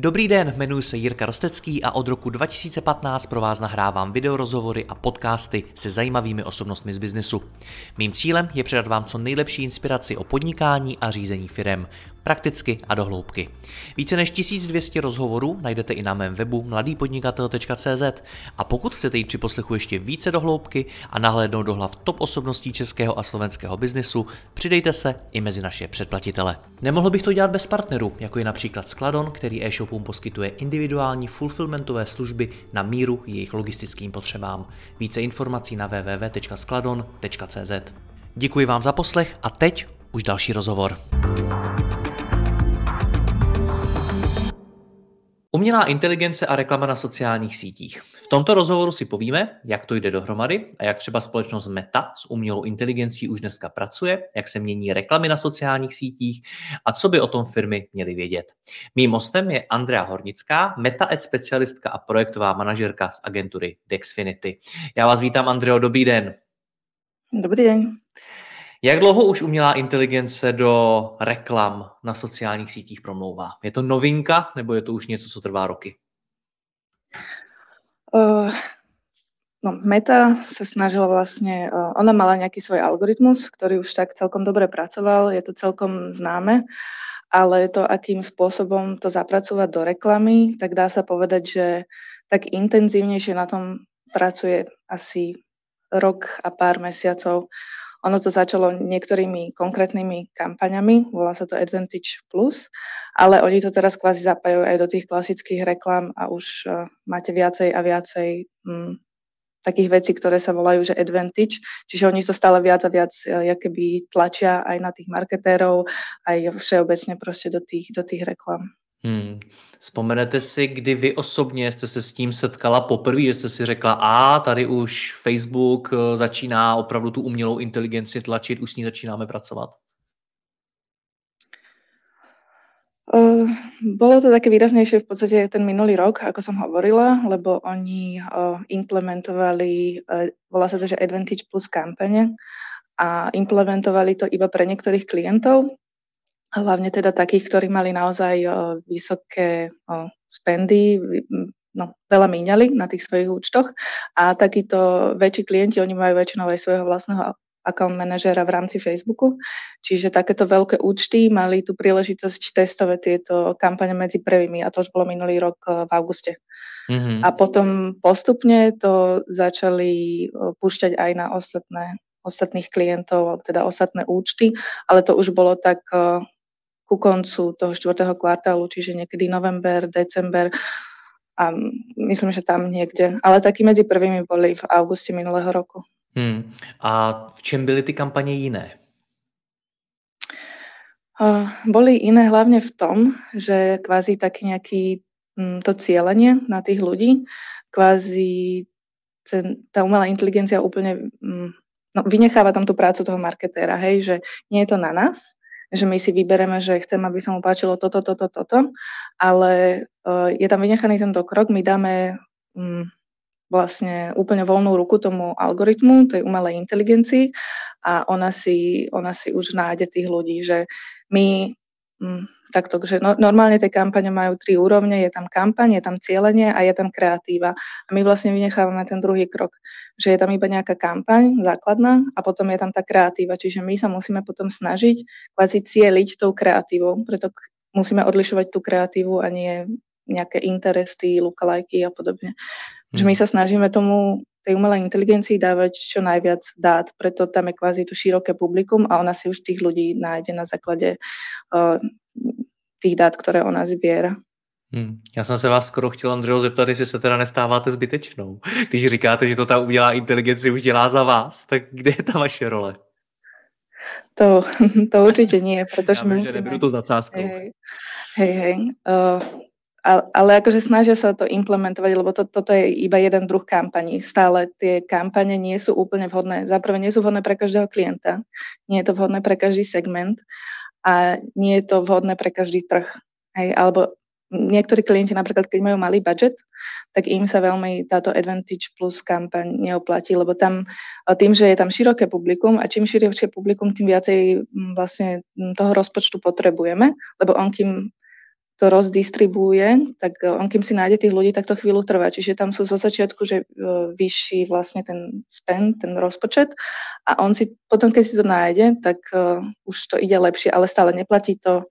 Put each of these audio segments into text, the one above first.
Dobrý den, jmenuji se Jirka Rostecký a od roku 2015 pro vás nahrávám videorozhovory a podcasty se zajímavými osobnostmi z biznesu. Mým cílem je předat vám co nejlepší inspiraci o podnikání a řízení firem, prakticky a dohloubky. Více než 1200 rozhovorů najdete i na mém webu mladýpodnikatel.cz a pokud chcete jít při poslechu ještě více dohloubky a nahlédnout do hlav top osobností českého a slovenského biznesu, přidejte se i mezi naše předplatitele. Nemohl bych to dělat bez partnerů, jako je například Skladon, který e-shopům poskytuje individuální fulfillmentové služby na míru jejich logistickým potřebám. Více informací na www.skladon.cz. Děkuji vám za poslech a teď už další rozhovor. Umělá inteligence a reklama na sociálních sítích. V tomto rozhovoru si povíme, jak to jde dohromady a jak třeba společnost Meta s umělou inteligencí už dneska pracuje, jak se mění reklamy na sociálních sítích a co by o tom firmy měly vědět. Mým hostem je Andrea Hornická, Meta Ad specialistka a projektová manažerka z agentury Dexfinity. Já vás vítám, Andreo, dobrý den. Dobrý den. Jak dlouho už umělá inteligence do reklam na sociálních sítích promlouvá? Je to novinka nebo je to už něco, co trvá roky? Uh, no, Meta sa snažila vlastne, uh, ona mala nejaký svoj algoritmus, ktorý už tak celkom dobre pracoval, je to celkom známe, ale to, akým spôsobom to zapracovať do reklamy, tak dá sa povedať, že tak intenzívnejšie na tom pracuje asi rok a pár mesiacov. Ono to začalo niektorými konkrétnymi kampaňami, volá sa to Advantage Plus, ale oni to teraz kvázi zapájajú aj do tých klasických reklam a už uh, máte viacej a viacej um, takých vecí, ktoré sa volajú, že advantage, čiže oni to stále viac a viac uh, keby tlačia aj na tých marketérov, aj všeobecne proste do tých, do tých reklam. Hmm. Vzpomenete si, kdy vy osobně jste se s tím setkala poprvé, že jste si řekla, a tady už Facebook eh, začíná opravdu tu umělou inteligenci tlačit, už s ní začínáme pracovat? Uh, bolo to také výraznejšie v podstate ten minulý rok, ako som hovorila, lebo oni uh, implementovali, uh, volá sa to, že Advantage Plus kampane a implementovali to iba pre niektorých klientov, hlavne teda takých, ktorí mali naozaj vysoké spendy, no, veľa míňali na tých svojich účtoch a takíto väčší klienti, oni majú väčšinou aj svojho vlastného account manažera v rámci Facebooku. Čiže takéto veľké účty mali tú príležitosť testovať tieto kampane medzi prvými a to už bolo minulý rok v auguste. Mm-hmm. A potom postupne to začali púšťať aj na ostatné, ostatných klientov, teda ostatné účty, ale to už bolo tak ku koncu toho štvrtého kvartálu, čiže niekedy november, december a myslím, že tam niekde. Ale taky medzi prvými boli v auguste minulého roku. Hmm. A v čem byly ty kampane jiné? Uh, boli iné hlavne v tom, že kvázi taký nejaký um, to cieľenie na tých ľudí, kvázi ten, tá umelá inteligencia úplne um, no, vynecháva tam tú prácu toho marketéra, hej, že nie je to na nás, že my si vybereme, že chcem, aby sa mu páčilo toto, toto, toto, ale uh, je tam vynechaný tento krok, my dáme um, vlastne úplne voľnú ruku tomu algoritmu, tej umelej inteligencii a ona si, ona si už nájde tých ľudí, že my takto, že no, normálne tie kampane majú tri úrovne, je tam kampaň, je tam cieľenie a je tam kreatíva. A my vlastne vynechávame ten druhý krok, že je tam iba nejaká kampaň základná a potom je tam tá kreatíva. Čiže my sa musíme potom snažiť kvázi cieliť tou kreatívou, preto musíme odlišovať tú kreatívu a nie nejaké interesy, lookalike a podobne. Hmm. Že my sa snažíme tomu tej umelej inteligencii dávať čo najviac dát, preto tam je kvázi to široké publikum a ona si už tých ľudí nájde na základe uh, tých dát, ktoré ona zbiera. Hmm. Já jsem se vás skoro chtěl, Andreo, zeptat, jestli se teda nestáváte zbytečnou. Když říkáte, že to ta umělá inteligence už dělá za vás, tak kde je ta vaše role? To, to určitě nie, protože my musíme... To zacáskou. Hej, hej, hej. Uh, ale akože snažia sa to implementovať, lebo to, toto je iba jeden druh kampaní. Stále tie kampane nie sú úplne vhodné. Zaprvé nie sú vhodné pre každého klienta, nie je to vhodné pre každý segment a nie je to vhodné pre každý trh. Hej, alebo niektorí klienti napríklad, keď majú malý budget, tak im sa veľmi táto Advantage Plus kampaň neoplatí, lebo tam tým, že je tam široké publikum a čím širšie publikum, tým viacej vlastne toho rozpočtu potrebujeme, lebo on kým to rozdistribuje, tak e, on kým si nájde tých ľudí, tak to chvíľu trvá. Čiže tam sú zo začiatku, že e, vyšší vlastne ten spend, ten rozpočet a on si potom, keď si to nájde, tak uh, už to ide lepšie, ale stále neplatí to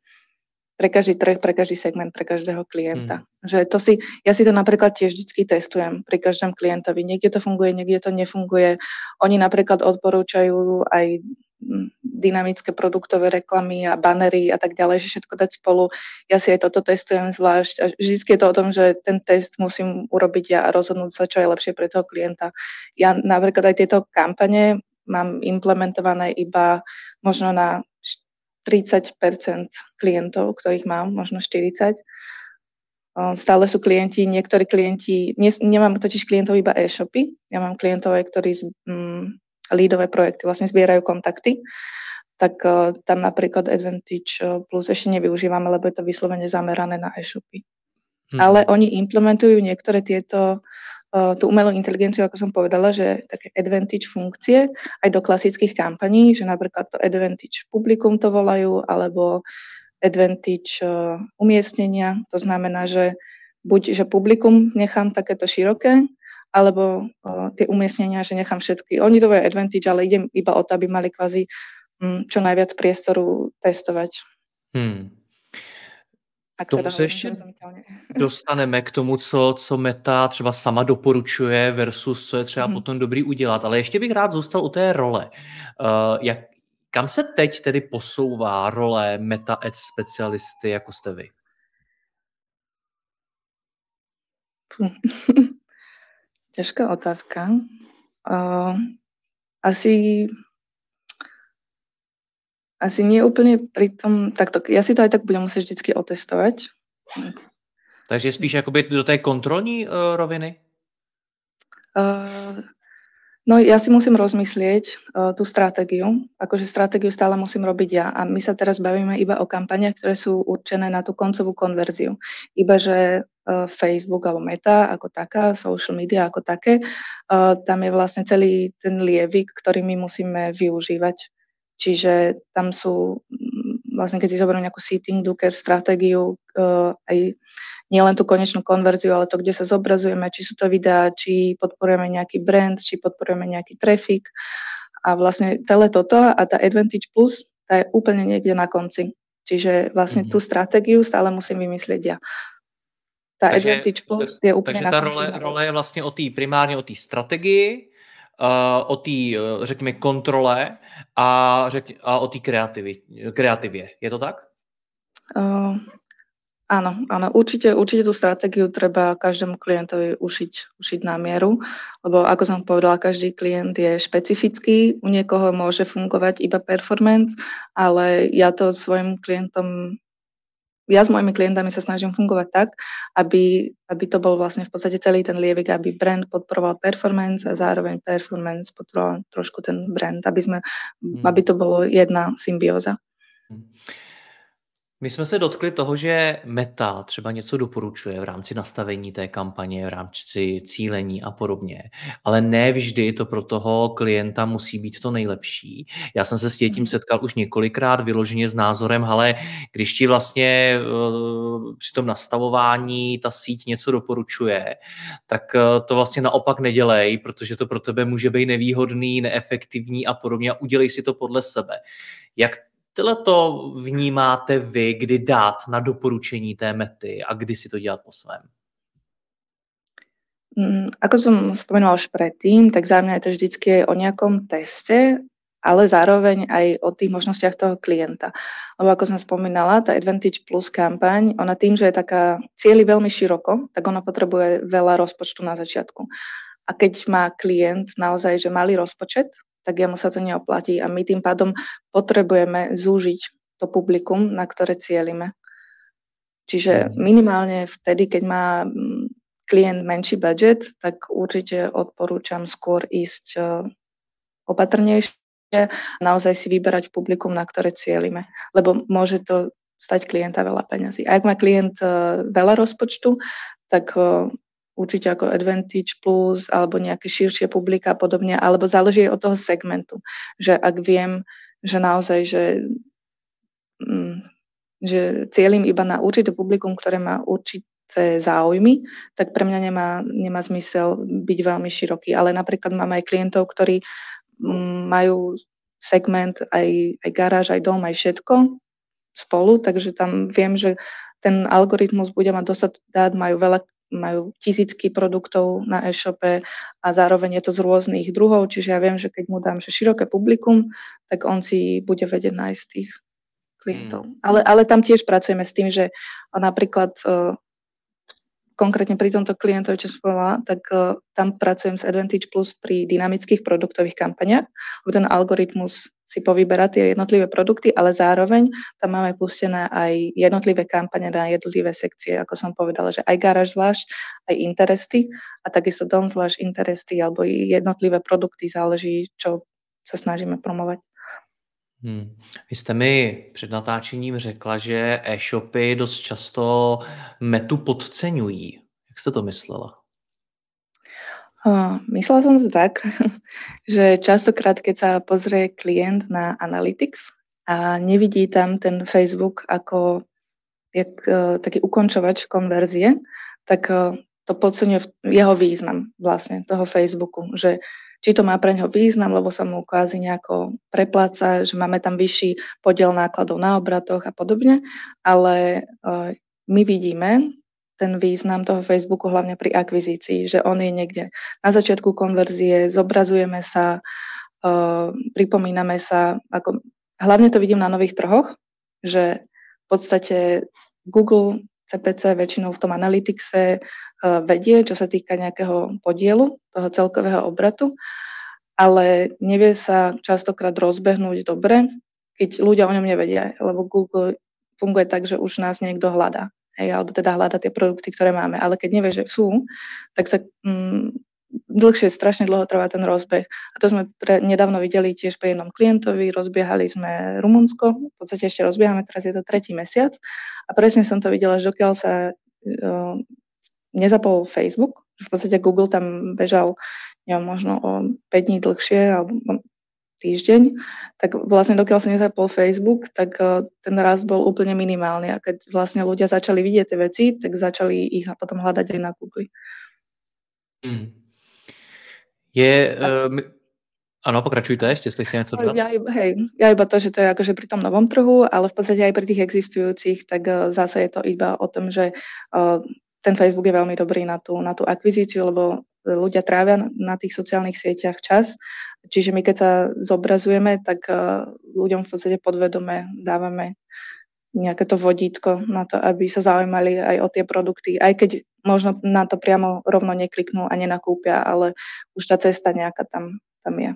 pre každý trh, pre každý segment, pre každého klienta. Hmm. Že to si, ja si to napríklad tiež vždy testujem pri každom klientovi. Niekde to funguje, niekde to nefunguje. Oni napríklad odporúčajú aj dynamické produktové reklamy a banery a tak ďalej, že všetko dať spolu. Ja si aj toto testujem zvlášť a vždy je to o tom, že ten test musím urobiť ja a rozhodnúť sa, čo je lepšie pre toho klienta. Ja napríklad aj tieto kampane mám implementované iba možno na 30% klientov, ktorých mám, možno 40. Stále sú klienti, niektorí klienti, nie, nemám totiž klientov iba e-shopy, ja mám klientov ktorí mm, lídové projekty, vlastne zbierajú kontakty, tak uh, tam napríklad Advantage uh, Plus ešte nevyužívame, lebo je to vyslovene zamerané na e-shopy. Hmm. Ale oni implementujú niektoré tieto uh, tú umelú inteligenciu, ako som povedala, že také advantage funkcie aj do klasických kampaní, že napríklad to advantage publikum to volajú, alebo advantage umiestnenia. To znamená, že buď, že publikum nechám takéto široké, alebo uh, tie umiestnenia, že nechám všetky. Oni to advantage, ale idem iba o to, aby mali kvázi čo najviac priestoru testovať. Hmm. K tomu se ještě dostaneme k tomu, co, co Meta třeba sama doporučuje versus co je třeba hmm. potom dobrý udělat. Ale ještě bych rád zůstal u té role. Uh, jak, kam se teď tedy posouvá role Meta Ads specialisty, jako jste vy? Ťažká otázka. Uh, asi asi nie úplne pri tom, takto, ja si to aj tak budem musieť vždycky otestovať. Takže spíš akoby do tej kontrolní uh, roviny? Uh, No ja si musím rozmyslieť uh, tú stratégiu. Akože stratégiu stále musím robiť ja. A my sa teraz bavíme iba o kampaniach, ktoré sú určené na tú koncovú konverziu. Iba, že uh, Facebook alebo Meta ako taká, social media ako také, uh, tam je vlastne celý ten lievik, ktorý my musíme využívať. Čiže tam sú, vlastne keď si zoberiem nejakú seating, Docker stratégiu, uh, aj nielen tú konečnú konverziu, ale to, kde sa zobrazujeme, či sú to videá, či podporujeme nejaký brand, či podporujeme nejaký trafik. A vlastne celé toto a tá Advantage Plus, tá je úplne niekde na konci. Čiže vlastne mm-hmm. tú stratégiu stále musím vymyslieť ja. Tá takže, Advantage Plus je úplne takže tá role, role je vlastne o té, primárně o té strategii, o té, řekněme, kontrole a, řek, a o té kreativě. Je to tak? Uh, Áno, áno, určite, určite tú stratégiu treba každému klientovi ušiť, ušiť na mieru, lebo ako som povedala, každý klient je špecifický, u niekoho môže fungovať iba performance, ale ja to svojim klientom, ja s mojimi klientami sa snažím fungovať tak, aby, aby to bol vlastne v podstate celý ten lievik, aby brand podporoval performance a zároveň performance podporoval trošku ten brand, aby, sme, hmm. aby to bolo jedna symbióza. Hmm. My jsme se dotkli toho, že Meta třeba něco doporučuje v rámci nastavení té kampaně, v rámci cílení a podobně, ale ne vždy to pro toho klienta musí být to nejlepší. Já jsem se s tím setkal už několikrát vyloženě s názorem, ale když ti vlastně uh, při tom nastavování ta síť něco doporučuje, tak uh, to vlastně naopak nedělej, protože to pro tebe může být nevýhodný, neefektivní a podobně a udělej si to podle sebe. Jak Tohle to vnímáte vy, kdy dát na doporučení té mety a kdy si to dělat po svém? Mm, ako som spomenula už predtým, tak za mňa je to vždycky o nejakom teste, ale zároveň aj o tých možnostiach toho klienta. Lebo ako som spomínala, tá Advantage Plus kampaň, ona tým, že je taká cieli veľmi široko, tak ona potrebuje veľa rozpočtu na začiatku. A keď má klient naozaj, že malý rozpočet, tak jemu sa to neoplatí a my tým pádom potrebujeme zúžiť to publikum, na ktoré cielime. Čiže mhm. minimálne vtedy, keď má mm, klient menší budget, tak určite odporúčam skôr ísť e, opatrnejšie naozaj si vyberať publikum, na ktoré cielime. Lebo môže to stať klienta veľa peňazí. A ak má klient e, veľa rozpočtu, tak e, určite ako Advantage Plus alebo nejaké širšie publika a podobne, alebo záleží od toho segmentu. Že ak viem, že naozaj, že mm, že cieľim iba na určité publikum, ktoré má určité záujmy, tak pre mňa nemá, nemá zmysel byť veľmi široký. Ale napríklad mám aj klientov, ktorí mm, majú segment aj, aj garáž, aj dom, aj všetko spolu, takže tam viem, že ten algoritmus bude mať dostať dát, majú veľa majú tisícky produktov na e-shope a zároveň je to z rôznych druhov, čiže ja viem, že keď mu dám že široké publikum, tak on si bude vedieť nájsť tých klientov. Mm. Ale, ale tam tiež pracujeme s tým, že napríklad uh, konkrétne pri tomto klientovi, čo som povedala, tak uh, tam pracujem s Advantage Plus pri dynamických produktových kampaniach, lebo ten algoritmus si povyberá tie jednotlivé produkty, ale zároveň tam máme pustené aj jednotlivé kampane na jednotlivé sekcie, ako som povedala, že aj garáž zvlášť, aj interesty a takisto dom zvlášť interesty alebo jednotlivé produkty, záleží, čo sa snažíme promovať. Hmm. Vy jste mi před natáčením řekla, že e-shopy dost často metu podceňují. Jak jste to myslela? Uh, myslela som to tak, že častokrát, keď sa pozrie klient na Analytics a nevidí tam ten Facebook ako jak, uh, taký ukončovač konverzie, tak uh, to podceňuje jeho význam vlastne toho Facebooku, že či to má pre ňo význam, lebo sa mu kvázi nejako prepláca, že máme tam vyšší podiel nákladov na obratoch a podobne, ale uh, my vidíme ten význam toho Facebooku hlavne pri akvizícii, že on je niekde na začiatku konverzie, zobrazujeme sa, uh, pripomíname sa, ako, hlavne to vidím na nových trhoch, že v podstate Google CPC väčšinou v tom analytixe uh, vedie, čo sa týka nejakého podielu toho celkového obratu, ale nevie sa častokrát rozbehnúť dobre, keď ľudia o ňom nevedia, lebo Google funguje tak, že už nás niekto hľadá, hej, alebo teda hľada tie produkty, ktoré máme, ale keď nevie, že sú, tak sa mm, dlhšie, strašne dlho trvá ten rozbeh. A to sme pre, nedávno videli tiež pri jednom klientovi, rozbiehali sme Rumunsko, v podstate ešte rozbiehame, teraz je to tretí mesiac a presne som to videla, že dokiaľ sa uh, nezapol Facebook, v podstate Google tam bežal neviem, možno o 5 dní dlhšie alebo týždeň, tak vlastne dokiaľ sa nezapol Facebook, tak uh, ten rast bol úplne minimálny a keď vlastne ľudia začali vidieť tie veci, tak začali ich potom hľadať aj na Google. Hmm. Je, uh, Áno, pokračujte ešte, ste chtěli něco Ja, hej, ja iba to, že to je akože pri tom novom trhu, ale v podstate aj pri tých existujúcich, tak uh, zase je to iba o tom, že uh, ten Facebook je veľmi dobrý na tú, na tú akvizíciu, lebo ľudia trávia na tých sociálnych sieťach čas. Čiže my keď sa zobrazujeme, tak ľuďom v podstate podvedome dávame nejaké to vodítko na to, aby sa zaujímali aj o tie produkty, aj keď možno na to priamo rovno nekliknú a nenakúpia, ale už tá cesta nejaká tam, tam je.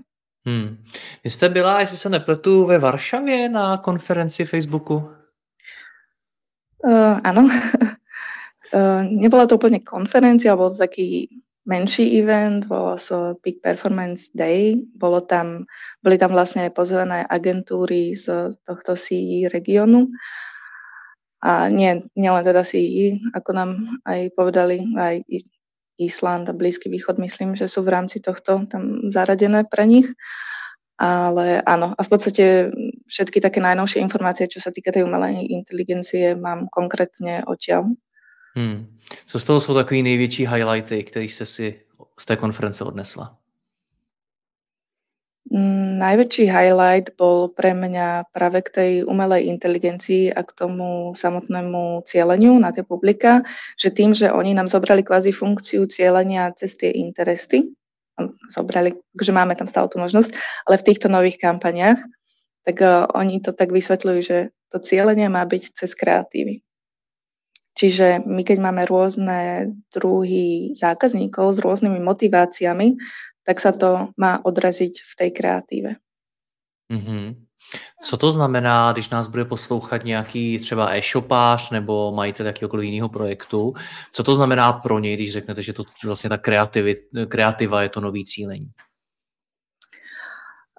Hmm. Vy jste byla, jestli se nepletu, ve Varšavě na konferenci Facebooku? Uh, áno. uh, nebola to úplne konferencia, bol to taký menší event, volal sa Peak Performance Day. Bolo tam, boli tam vlastne pozvané agentúry z tohto CE regiónu. A nie, nielen teda CE, ako nám aj povedali, aj Island a Blízky východ, myslím, že sú v rámci tohto tam zaradené pre nich. Ale áno, a v podstate všetky také najnovšie informácie, čo sa týka tej umelej inteligencie, mám konkrétne odtiaľ. Hmm. Co z toho jsou takový největší highlighty, které jste si z té konference odnesla? Mm, najväčší highlight bol pre mňa práve k tej umelej inteligencii a k tomu samotnému cieľeniu na tie publika, že tým, že oni nám zobrali kvázi funkciu cieľenia cez tie interesty, zobrali, že máme tam stále tú možnosť, ale v týchto nových kampaniach, tak uh, oni to tak vysvetľujú, že to cieľenie má byť cez kreatívy. Čiže my keď máme rôzne druhy zákazníkov s rôznymi motiváciami, tak sa to má odraziť v tej kreatíve. Mm-hmm. Co to znamená, když nás bude poslouchat nějaký třeba e-shopář nebo majitel jakéhokoliv jiného projektu? Co to znamená pro něj, když řeknete, že to vlastně ta kreativa je to nový cílení?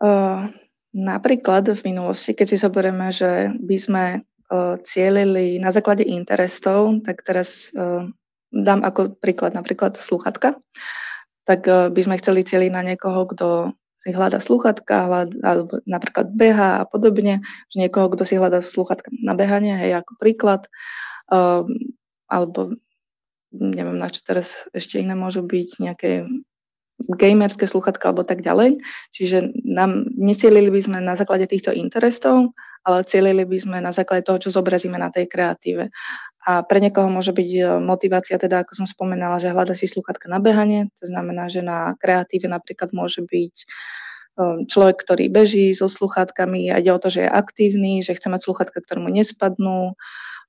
Uh, napríklad v minulosti, keď si zoberieme, že by sme uh, cielili na základe interestov, tak teraz uh, dám ako príklad napríklad sluchatka. Uh, tak eh, by sme chceli cieliť na niekoho, kto si hľada sluchatka, hľada, alebo napríklad beha a podobne, že niekoho, kto si hľada sluchatka na behanie, hej, ako príklad, uh, alebo neviem, na čo teraz ešte iné môžu byť nejaké gamerské sluchatka alebo tak ďalej. Čiže nám necielili by sme na základe týchto interesov, ale cielili by sme na základe toho, čo zobrazíme na tej kreatíve. A pre niekoho môže byť e, motivácia, teda ako som spomenala, že hľada si sluchatka na behanie, to znamená, že na kreatíve napríklad môže byť e, človek, ktorý beží so sluchátkami a ide o to, že je aktívny, že chce mať sluchatka, ktoré mu nespadnú,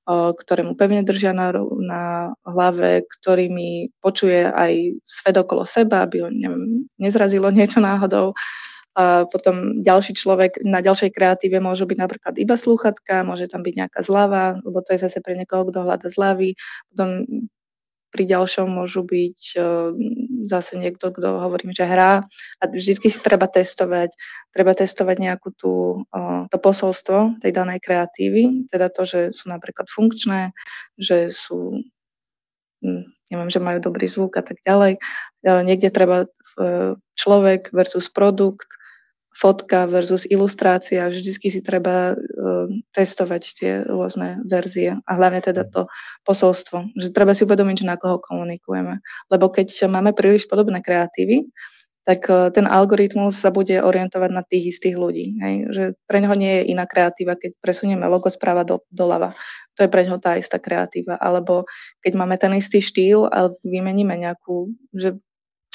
ktoré mu pevne držia na, na hlave, ktorými počuje aj svet okolo seba, aby ho neviem, nezrazilo niečo náhodou. A potom ďalší človek na ďalšej kreatíve môže byť napríklad iba slúchatka, môže tam byť nejaká zľava, lebo to je zase pre niekoho, kto hľada zľavy. Potom pri ďalšom môžu byť zase niekto, kto hovorím, že hrá a vždy si treba testovať, treba testovať nejakú tú, to posolstvo tej danej kreatívy, teda to, že sú napríklad funkčné, že sú hm, neviem, že majú dobrý zvuk a tak ďalej. Niekde treba e, človek versus produkt, fotka versus ilustrácia, vždycky si treba testovať tie rôzne verzie a hlavne teda to posolstvo, že treba si uvedomiť, že na koho komunikujeme. Lebo keď máme príliš podobné kreatívy, tak uh, ten algoritmus sa bude orientovať na tých istých ľudí. Hej? Že pre neho nie je iná kreatíva, keď presunieme logo správa do, doľava. To je pre neho tá istá kreatíva. Alebo keď máme ten istý štýl a vymeníme nejakú, že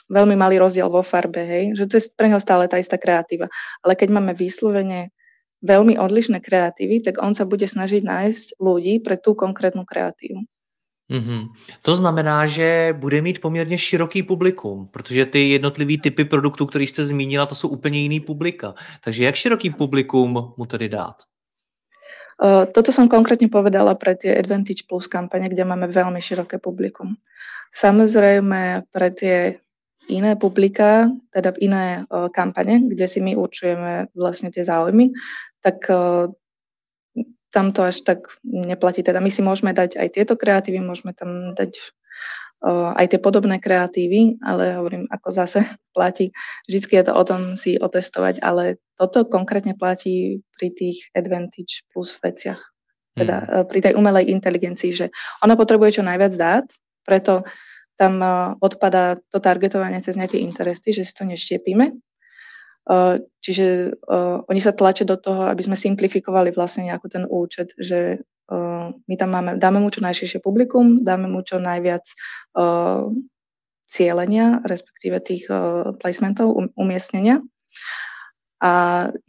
veľmi malý rozdiel vo farbe, hej, že to je pre neho stále tá istá kreatíva. Ale keď máme vyslovene veľmi odlišné kreatívy, tak on sa bude snažiť nájsť ľudí pre tú konkrétnu kreatívu. Mm-hmm. To znamená, že bude mít poměrně široký publikum, protože ty jednotlivý typy produktů, který jste zmínila, to jsou úplně jiný publika. Takže jak široký publikum mu tedy dát? Uh, toto som konkrétne povedala pre tie Advantage Plus kampane, kde máme veľmi široké publikum. Samozrejme, pre tie iné publika, teda iné uh, kampane, kde si my určujeme vlastne tie záujmy, tak uh, tam to až tak neplatí. Teda my si môžeme dať aj tieto kreatívy, môžeme tam dať uh, aj tie podobné kreatívy, ale hovorím, ako zase platí, vždycky je to o tom si otestovať, ale toto konkrétne platí pri tých advantage plus veciach. Teda hmm. pri tej umelej inteligencii, že ona potrebuje čo najviac dát, preto tam odpadá to targetovanie cez nejaké interesy, že si to neštiepíme. Čiže oni sa tlačia do toho, aby sme simplifikovali vlastne nejaký ten účet, že my tam máme, dáme mu čo najširšie publikum, dáme mu čo najviac cieľenia, respektíve tých placementov, um, umiestnenia. A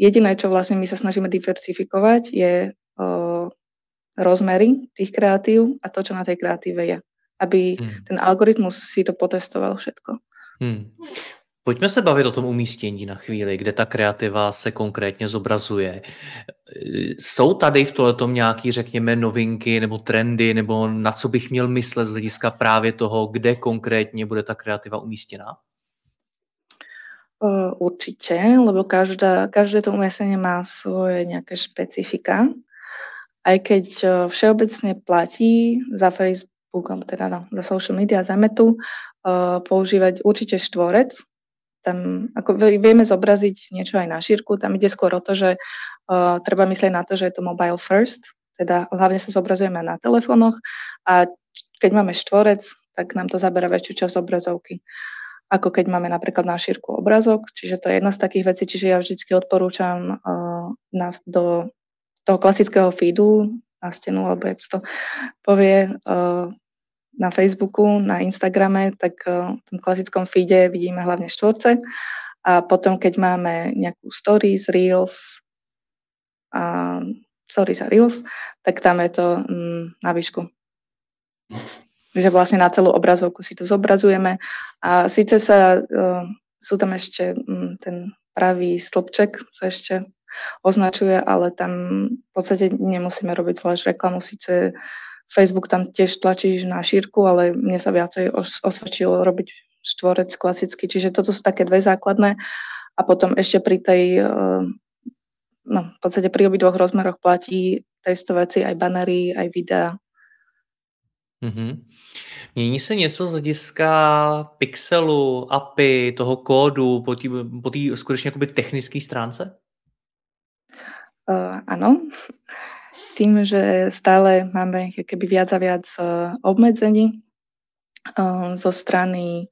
jediné, čo vlastne my sa snažíme diversifikovať, je rozmery tých kreatív a to, čo na tej kreatíve je aby hmm. ten algoritmus si to potestoval všetko. Hmm. Pojďme se bavit o tom umístění na chvíli, kde ta kreativa se konkrétně zobrazuje. Jsou tady v tom nějaké, řekněme, novinky nebo trendy, nebo na co bych měl myslet z hlediska právě toho, kde konkrétně bude ta kreativa umístěná? Určite, lebo každá, každé to umiestnenie má svoje nejaké špecifika. Aj keď všeobecne platí za Facebook teda za social media, za metu, uh, používať určite štvorec. Tam ako vieme zobraziť niečo aj na šírku, tam ide skôr o to, že uh, treba myslieť na to, že je to mobile first, teda hlavne sa zobrazujeme na telefónoch a keď máme štvorec, tak nám to zabera väčšiu časť obrazovky ako keď máme napríklad na šírku obrazok, čiže to je jedna z takých vecí, čiže ja vždy odporúčam uh, na, do toho klasického feedu na stenu, alebo jak to povie uh, na Facebooku, na Instagrame, tak uh, v tom klasickom feede vidíme hlavne štvorce a potom, keď máme nejakú stories, reels, a stories a reels, tak tam je to um, na výšku. že vlastne na celú obrazovku si to zobrazujeme a síce sa, uh, sú tam ešte um, ten pravý stĺpček, sa ešte označuje, ale tam v podstate nemusíme robiť zvlášť reklamu. Sice Facebook tam tiež tlačí na šírku, ale mne sa viacej osvedčilo robiť štvorec klasicky. Čiže toto sú také dve základné. A potom ešte pri tej, eh, no v podstate pri obidvoch rozmeroch platí testovať si aj banery, aj videá. Mm-hmm. Mění se něco z hlediska pixelu, API, toho kódu po té po skutečně jakoby technické stránce? Uh, áno. Tým, že stále máme keby viac a viac uh, obmedzení uh, zo strany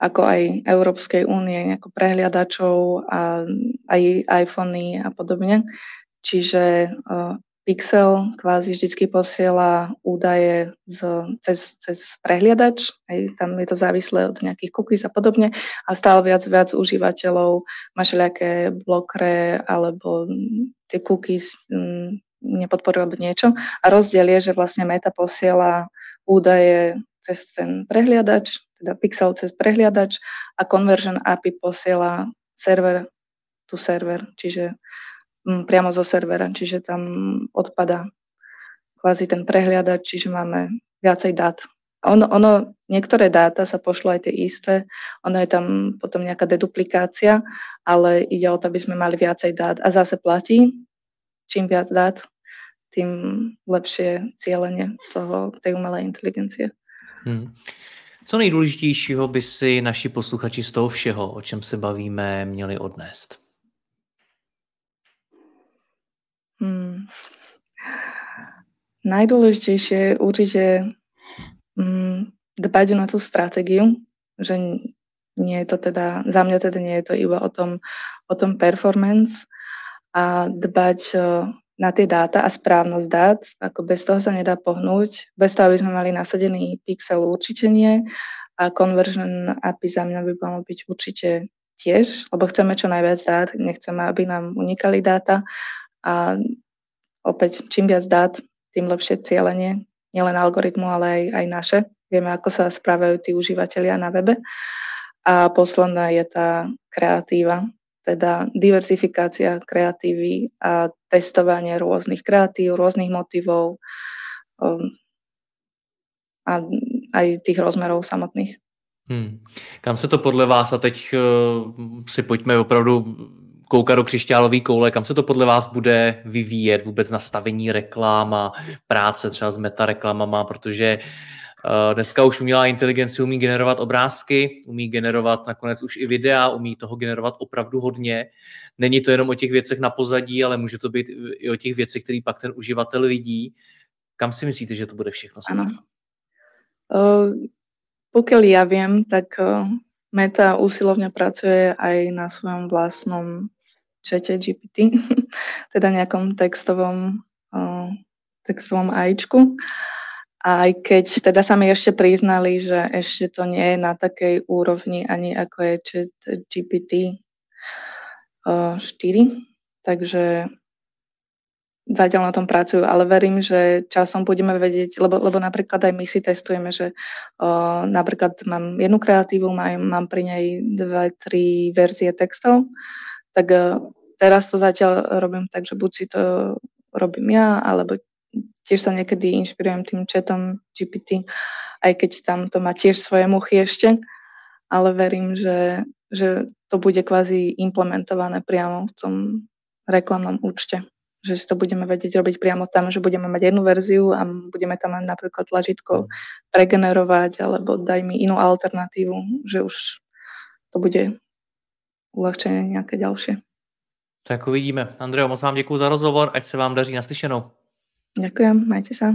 ako aj Európskej únie, ako prehliadačov a aj iPhony a podobne. Čiže uh, Pixel kvázi vždycky posiela údaje z, cez, cez prehliadač, aj tam je to závislé od nejakých cookies a podobne a stále viac viac užívateľov má všelijaké blokre alebo tie cookies m, nepodporujú alebo niečo. A rozdiel je, že vlastne Meta posiela údaje cez ten prehliadač, teda Pixel cez prehliadač a Conversion API posiela server tu server, čiže priamo zo servera, čiže tam odpada kvázi ten prehliadač, čiže máme viacej dát. Ono, ono, niektoré dáta sa pošlo aj tie isté, ono je tam potom nejaká deduplikácia, ale ide o to, aby sme mali viacej dát. A zase platí, čím viac dát, tým lepšie cílenie toho, tej umelé inteligencie. Hmm. Co nejdůležitějšího by si naši posluchači z toho všeho, o čem se bavíme, měli odnést? Hmm. Najdôležitejšie určite hmm, dbať na tú stratégiu, že nie je to teda, za mňa teda nie je to iba o tom, o tom performance a dbať na tie dáta a správnosť dát, ako bez toho sa nedá pohnúť. Bez toho, aby sme mali nasadený pixel, určite nie. A conversion API za mňa by malo byť určite tiež, lebo chceme čo najviac dát, nechceme, aby nám unikali dáta a opäť čím viac dát, tým lepšie cieľenie, nielen algoritmu, ale aj, aj naše. Vieme, ako sa správajú tí užívateľia na webe. A posledná je tá kreatíva, teda diversifikácia kreatívy a testovanie rôznych kreatív, rôznych motivov um, a aj tých rozmerov samotných. Hmm. Kam se to podle vás, a teď uh, si pojďme opravdu koukat do křišťálové koule, kam se to podle vás bude vyvíjet vůbec nastavení reklam a práce třeba s metareklamama, protože uh, dneska už umělá inteligence umí generovat obrázky, umí generovat nakonec už i videa, umí toho generovat opravdu hodně. Není to jenom o těch věcech na pozadí, ale může to být i o těch věcech, které pak ten uživatel vidí. Kam si myslíte, že to bude všechno směřovat? Uh, pokiaľ ja viem, tak uh, Meta úsilovne pracuje aj na svojom vlastnom čete GPT, teda nejakom textovom, uh, textovom AIčku. Aj keď teda sa mi ešte priznali, že ešte to nie je na takej úrovni ani ako je chat GPT uh, 4, takže zatiaľ na tom pracujú, ale verím, že časom budeme vedieť, lebo, lebo napríklad aj my si testujeme, že uh, napríklad mám jednu kreatívu, mám, mám pri nej dve, tri verzie textov tak eh, teraz to zatiaľ robím tak, že buď si to robím ja, alebo tiež sa niekedy inšpirujem tým chatom GPT, aj keď tam to má tiež svoje muchy ešte, ale verím, že, že to bude kvázi implementované priamo v tom reklamnom účte. Že si to budeme vedieť robiť priamo tam, že budeme mať jednu verziu a budeme tam mať napríklad tlačítko pregenerovať alebo daj mi inú alternatívu, že už to bude uľahčenie nějaké další. Tak uvidíme. Andreo, moc vám děkuji za rozhovor, ať se vám daří naslyšenou. Děkujem, majte se.